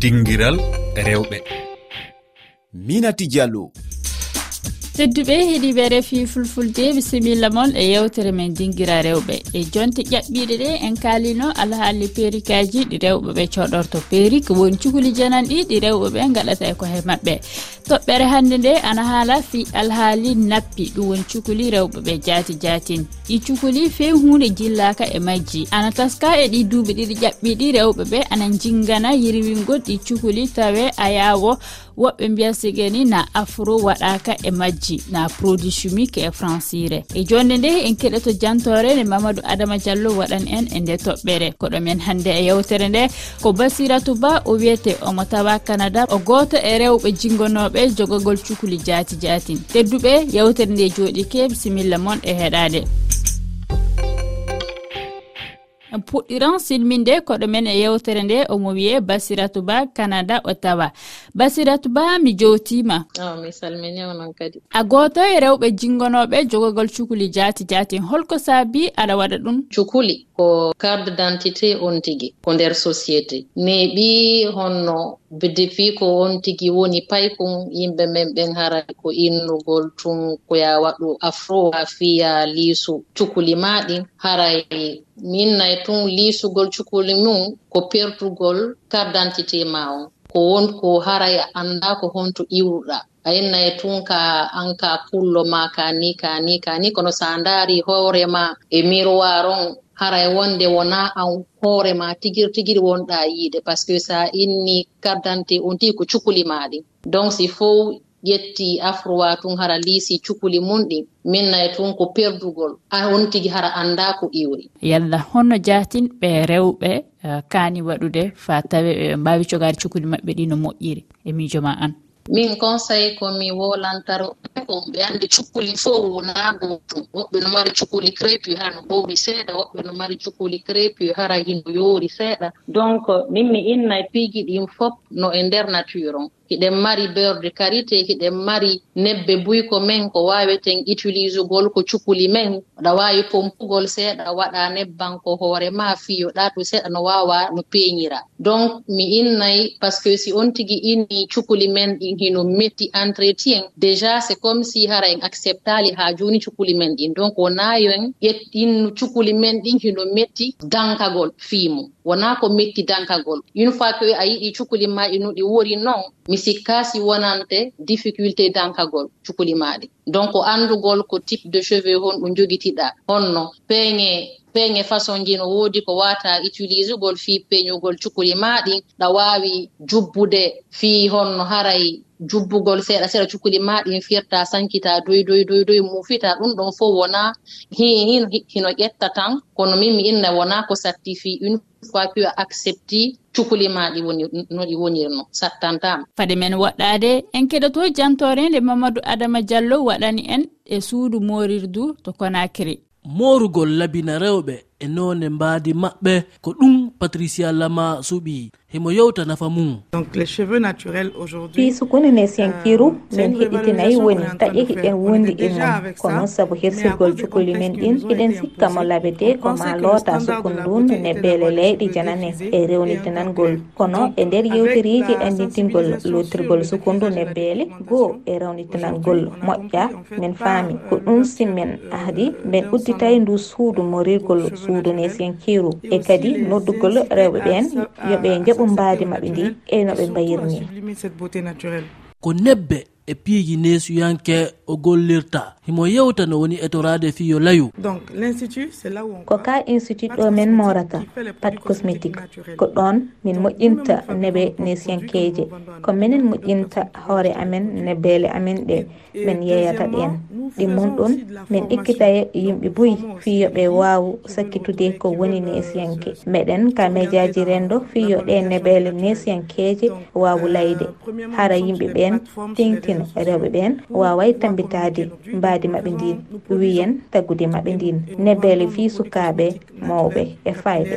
dingiral rewɓe. Minati diallo. Tedduɓe heeɗiɓe refi fulfulde bisimilla moon e yewtere men dinguira rewɓe. E jonte ƴaɓɓiɗe ɗe en kalino alhaali perikaji ɗi rewɓeɓe coɗorto perik woni cukuli janan ɗi ɗi rewɓeɓe gaɗata e kohe mabɓe toɓɓere hannde nde ana haala fi alhaali nappi ɗum woni cukuli rewɓeɓe jaati jaatin ɗi cukuli few hunde jillaka e majji. Ana taska e ɗi duuɓi ɗiɗi ƴaɓɓiɗi rewɓe ɓe. Ana jingana yirwingol ɗi cukuli tawe a yawo. Woɓɓe mbiya sigani na afro waɗaka e majji na produit chimique e francire. E jonde nde en keɗoto jantore nde mamadou adama diallo waɗan en e nde toɓɓere. Koɗomen hande e yewtere nde ko basiratou ba o wiyete omo tawa canada. O goto e rewɓe jingonoɓe jogogol cukuli jaati jaatin tedduɓe yewtere nde jooɗi ke bisimilla moon e heɗade. puɗɗiran silminde koɗo men e yewtere nde omo wiye basiratu ba canada ottawa. Basiratu ba mi jowtima mi salmini onon kadi. A goto e rewɓe jingonoɓe jogogol cukuli jaati jaati holko saabi aɗa waɗa ɗum. Cukuli ko carte d' identité on tigi ko nder société. Neɓi honno defiko on tigi woni paykon yimɓe men ɓen hara ko innugol tun koya waɗu afro a fiya liisu cukuli maɗin. Haray minnay tun liisugol cukuli mum ko pertugol kardantité ma on. Ko won ko haray a annda ko honto iwruɗa. Ayinnayi tun ka an ka pullo ma kani kani kani kono sa ndaari hoorema e miroir on haray wonde wona an hoorema tigir tigiri wonɗa yiide par ce que so a inni kardante onti ko cukuli maɗi donc si fof ƴetti afrowa tun hara liisi cukuli mum ɗi minnay tun ko perdugol on tigi hara annda ko iwri. Yalla honno jatin ɓe rewɓe eh, kaani waɗude fa tawe eh, ɓe mbawi cogade cukuli maɓɓe ɗi no moƴƴiri. E miijo ma an. min conseil komi wolantaro wolantara ɓe anndi cukkuli fof wonaa gootum woɓɓe no mari cukkuli crépuy hara no howri seeɗa woɓɓe no mari cukkuli crépuy hara hino yoori seeɗa. Donc min mi innay piiji ɗin fof no e nder nature on. hiɗen mari beurre de karité hiɗen mari nebbe buyko men ko waweten utilisugol ko cukuli men. Aɗa waawi pompugol seeɗa waɗa nebban ko hoore ma fiyoɗa to seeɗa no waawa no peeñira donc mi innayi par ce que si on tigi inni cukuli men ɗin hino metti entretien déjà c'est comme si hara en acceptali haa jooni cukuli men ɗin. Donc wonaayo en ƴettinno cukuli men ɗin hino metti dankagol fiimum wonaa ko metti dankagol. Une fois que a yiɗi cukuli maɗi no ɗi wori non mi sikkasi wonante difficulté dankagol cukuli maɗi. Donc anndugol ko type de cheveux hon ɗum jogitiɗa honno peeŋe peeŋe façon ji no woodi ko wata utilisegol fii peeñugol cukuli ma ɗin ɗa waawi jubbude fii honno haray jubbugol seeɗa seeɗa cukkuli ma ɗin firta sankita doy doy doy doy mufita ɗum ɗon fof wona hin hino ƴetta tan kono min mi inna wona ko satti fi une fois que a accepti cukkuli ma ɗi woni no ɗi wonirno sattantama. Fade men woɗɗade en keɗoto jantorede mamadou adama diallo waɗani en e suudu morirdu to konakiri morugol labina rewɓe e none mbaadi maɓɓe ko ɗum patricia lama suɓi. himo yewta nafa mum. Fiisugune ne senkiru min heɗitinayi woni taƴe hiɗen wondi e mum ko noon hirsirgol cukoli men ɗin hiɗen sikkamo labede ko ma loota sukundun ne beele leyɗi janane e rewnitinangol kono e nder yewteriji anditingol lotirgol sukundu ne beele goo e rewnitinangol moƴƴa min faami ko ɗum simmen ahdi min udditayi ndu suudu morirgol suudu ne senkiru e kadi noddugol rewɓe ɓen yoɓe jaɓ umbaadi maɓe ndi e no ɓe mbayirni ko nebbe e piiji nesuyanke o gollirta. Himo yewta no woni etorade fiyo layu. Ko ka institut ɗo min morata pat cosmétique. ko ɗon min moƴƴinta neɓe nesiyankeje ko minen moƴƴinta hoore amen nebbele amen ɗe. Min yeyata ɗen ɗimmon ɗum min ekkita e yimɓe boyi fiyoɓe waw sakkitude ko woni nesiyanke meɗen ka médiaji rendo fiyo ɗe neɓele nesiyankeje wawu layde. hara yimɓe ɓen tintina rewɓe ɓen waway tambi maɓɓitade mbadi maɓɓe ndin wiyen taggude maɓɓe ndin. Nebbele fi sukaɓe mawɓe e fayɓe.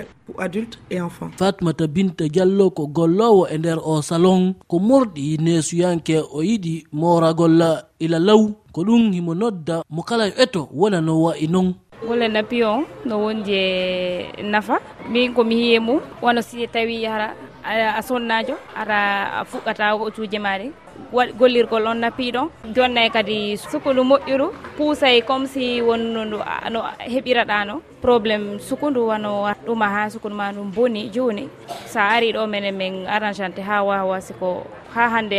Fatmata binta diallo ko gollowo e nder o salon. Ko morɗi nesuyanke o yiɗi moragol ila law. Ko ɗum himo nodda mo kala eto wona no wayi noon golle napi napion no wondi e nafa. Min komi hiye mum wono si tawi hara a sonnajo ara a fuɗɗata hocuji ma ɗi gollirgol on nappiɗon jonnay kadi sukundu moƴƴuru puusay comme si wonno no heɓiraɗano probléme sukundu wano ɗuma ha sukundu ma ɗum boni joni. Sa ari ɗo menen min arrangante ha wawa siko ha hande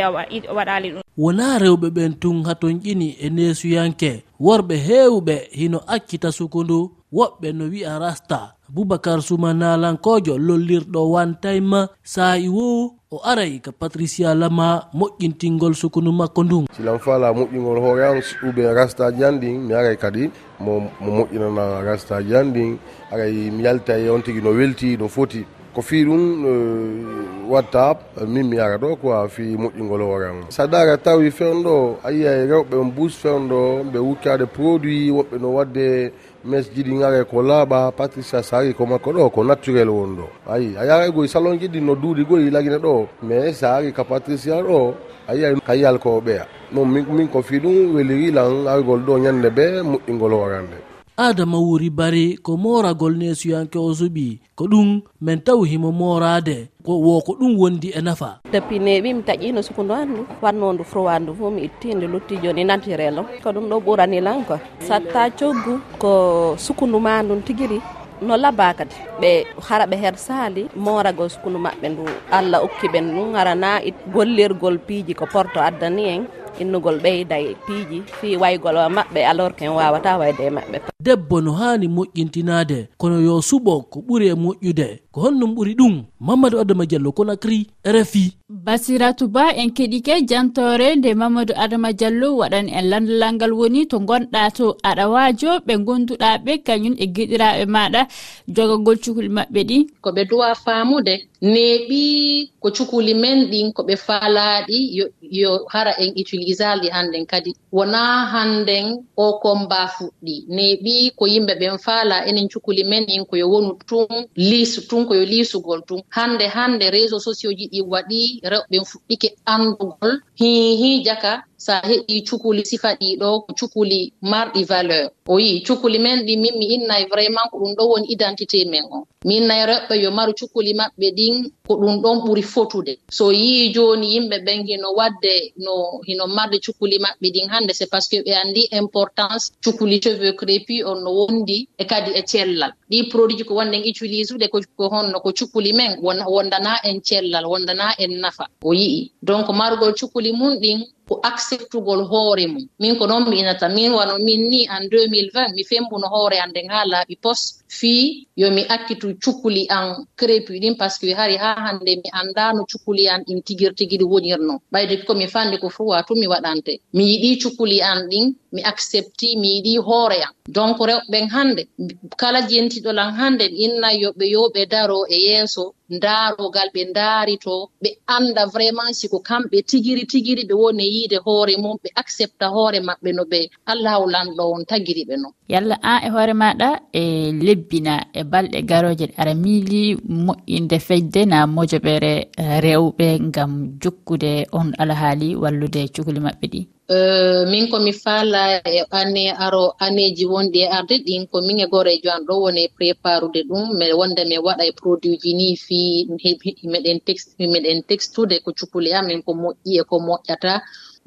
waɗali ɗum. Wona rewɓe ɓen tun haton ƴini e nesuyanke worɓe hewɓe hino accita sukundu. woɓɓe no wi'a rasta. Boubacar souma nalankojo lollirɗo wantayma sa'i wo o aray ka patricia lama moƴƴintingol sukunu makko ndun. Silan fala moƴƴingol hoore an uɓe rastaji an ɗin mi aray kadi mo mo moƴƴinana rastaji an ɗin aray mi yalta e on tigui no welti no foti. ko fi ɗum watta min mi yara ɗo quoi fi moƴƴingol hoore am. Sa dara tawi fewnɗo a yiyay rewɓe on bus fewnɗo ɓe wukkade produit woɓɓe no wadde mes jiɗi gare ko laaɓa patricia sari ko makko ɗo ko naturel won ɗo. Ayi a yaray e goy salon jiɗɗi no duuɗi goyi lagine ɗo. Mais sari ka patricia ɗo a yiyay ka yiyal ko ɓeya non min ko fi ɗum weliri lan argol ɗo ñande ɓe moƴƴingol hoorande adama wuri bari ko moragol nesuyanke o suɓi ko ɗum min taw himo morade wo ko ɗum wondi e nafa. Depuis neɓi mi taƴino sukundu andu watnodu frowandu fo mi ittinde lutti joni naturel o ko ɗum ɗo ɓuranilan quoi satta coggu ko sukundu ma ndun tiguiri no laba kadi. Ɓe hara ɓe her saali moragol sukundu maɓɓe ndu allah okki ɓen ɗum arana gollirgol piiji ko porto addani en innugol ɓeyda e piiji fi waygol maɓɓe alors qu'en wawata wayde e maɓɓe. debbo no hani moƴƴintinade kono yo suɓo ko ɓuri e moƴƴude. Ko honnum ɓuri ɗum mamadou adama diallo conakry rfi basiratu ba en keɗike jantore nde mamadou adama diallo waɗan en landalal ngal woni to gonɗa to aɗa aɗawajo ɓe gonduɗa ɓe kañum e giɗiraɓe maɗa jogagol cukuli maɓɓe ɗi. Koɓe duwa faamude neeɓi ko cukuli men ɗin ko ɓe falaaɗi yo, yo hara en utilisali hannden kadi. Wona hannden o komba fuɗɗi. Neeɓi wi ko yimɓe ɓen faala enen cukuli men in koyo wonu tun liisu tun koyo liisugol tun. Hannde hannde réseau sociau ji ɗi waɗi rewɓe fuɗɗike anndugol hihi jaka so a heƴi cukuli sifa ɗiɗo ko cukuli marɗi valeur. O yi cukuli men ɗi min mi innayi vraiment ko ɗum ɗo woni identité men o. Mi innayi reɓɓe yo maru cukuli maɓɓe ɗin ko ɗum ɗon ɓuri fotude. So yii jooni yimɓe ɓen hino waɗde no hino marde cukuli maɓɓe ɗin hannde c'est par ce que ɓe anndi importance cukuli cheveux crépi on no wondi e kadi e cellal. Ɗi produit ji ko wonɗen utilise ude ko honno ko cukuli men wondana en cellal wondana en nafa. O yi'i. Donc marugol cukuli mum ɗin ko acceptugol hoore mum. Min ko noon mi inata min wano min ni en 2020 mi fembuno hoore an nden haa laaɓi pos fii yomi accitu cukkuli an crépuit ɗin par ce que hari haa hannde mi anndano cukkuli an ɗin tigirtigi ɗi wonirno. Ɓayde komi fande ko fuwa tu mi waɗante mi yiɗi cukkuli an ɗin mi accepti mi yiɗi hoore an donc rewɓen hannde kala jentiɗolan hannde innan yoɓe yoɓe daro e yeeso ndaarogal ɓe ndaari to ɓe annda vraiment siko kamɓe tigiri tigiri ɓe woni yiide hoore mum ɓe accepta hoore maɓɓe no ɓe allahu lanɗo on tagiri ɓe noon yalla an e hoore maɗa e lebbina e balɗe garoje ɗe ara miili moƴƴinde fejde na mojoɓere rewɓe ngam jokkude on alhaali wallude cuhli maɓɓe ɗi. Eh, min komi faala e année aro annéji wonɗi e arde ɗin ko min e gorejo e an ɗo woni e préparude ɗum. Wonde mi waɗa e produit ji ni fi meɗen meɗen textude ko cukule amin ko moƴƴi e ko moƴƴata.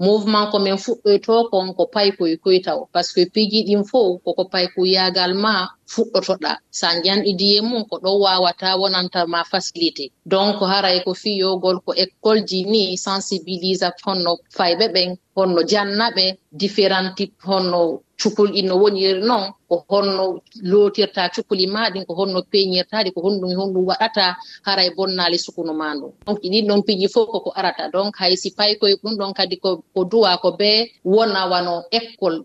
Mouvement komin fuɗɗoyto kon ko paykoye koytaw. Par ce que piiji ɗin fof koko paykoyagal ma fuɗɗotoɗa. Sa janɗidiye mum ko ɗon wawata wonantama facilité. Donc haray ko fiyogol ko école ji ni sensibilisa honno fayɓe ɓen honno jannaɓe différent type honno cukalɗi no woniri noon ko honno lootirta cukali maɗin ko honno peñirtaɗi ko honɗum honɗum waɗata haray bonnali sukunu ma ndu donc ɗin ɗon piji fof koko arata. Donc hay si paykoye ɗum ɗon kadi ko duwa ko be wonawano école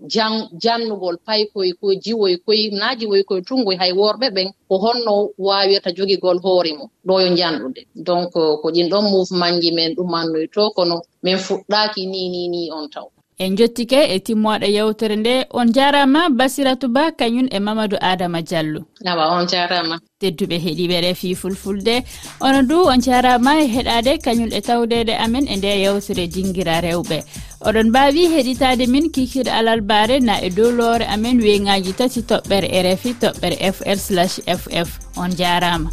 jannugol paykoye koye jiwoye koye na jiwoye ko e hay worɓe ɓen ko honno waawirta jogigol hoore mum. Ɗo yo janɗude donc ko ɗin ɗon mouvement ji men ɗumannoy to kono min fuɗɗaaki ni ni ni on taw. en jottike e timmoɗe yewtere nde. On jarama basiratou ba kañum e mamadou adama diallo. Awa on jarama. Tedduɓe heeɗiɓe refi fulfulde. Ono du on jarama e heɗade kañum e tawdede amen e nde yewtere jinguira rewɓe. Oɗon mbawi heɗitade min kikir alal bare na e dow loore amen weyngaji tati toɓɓere e rfi toɓɓere fr ff on jarama.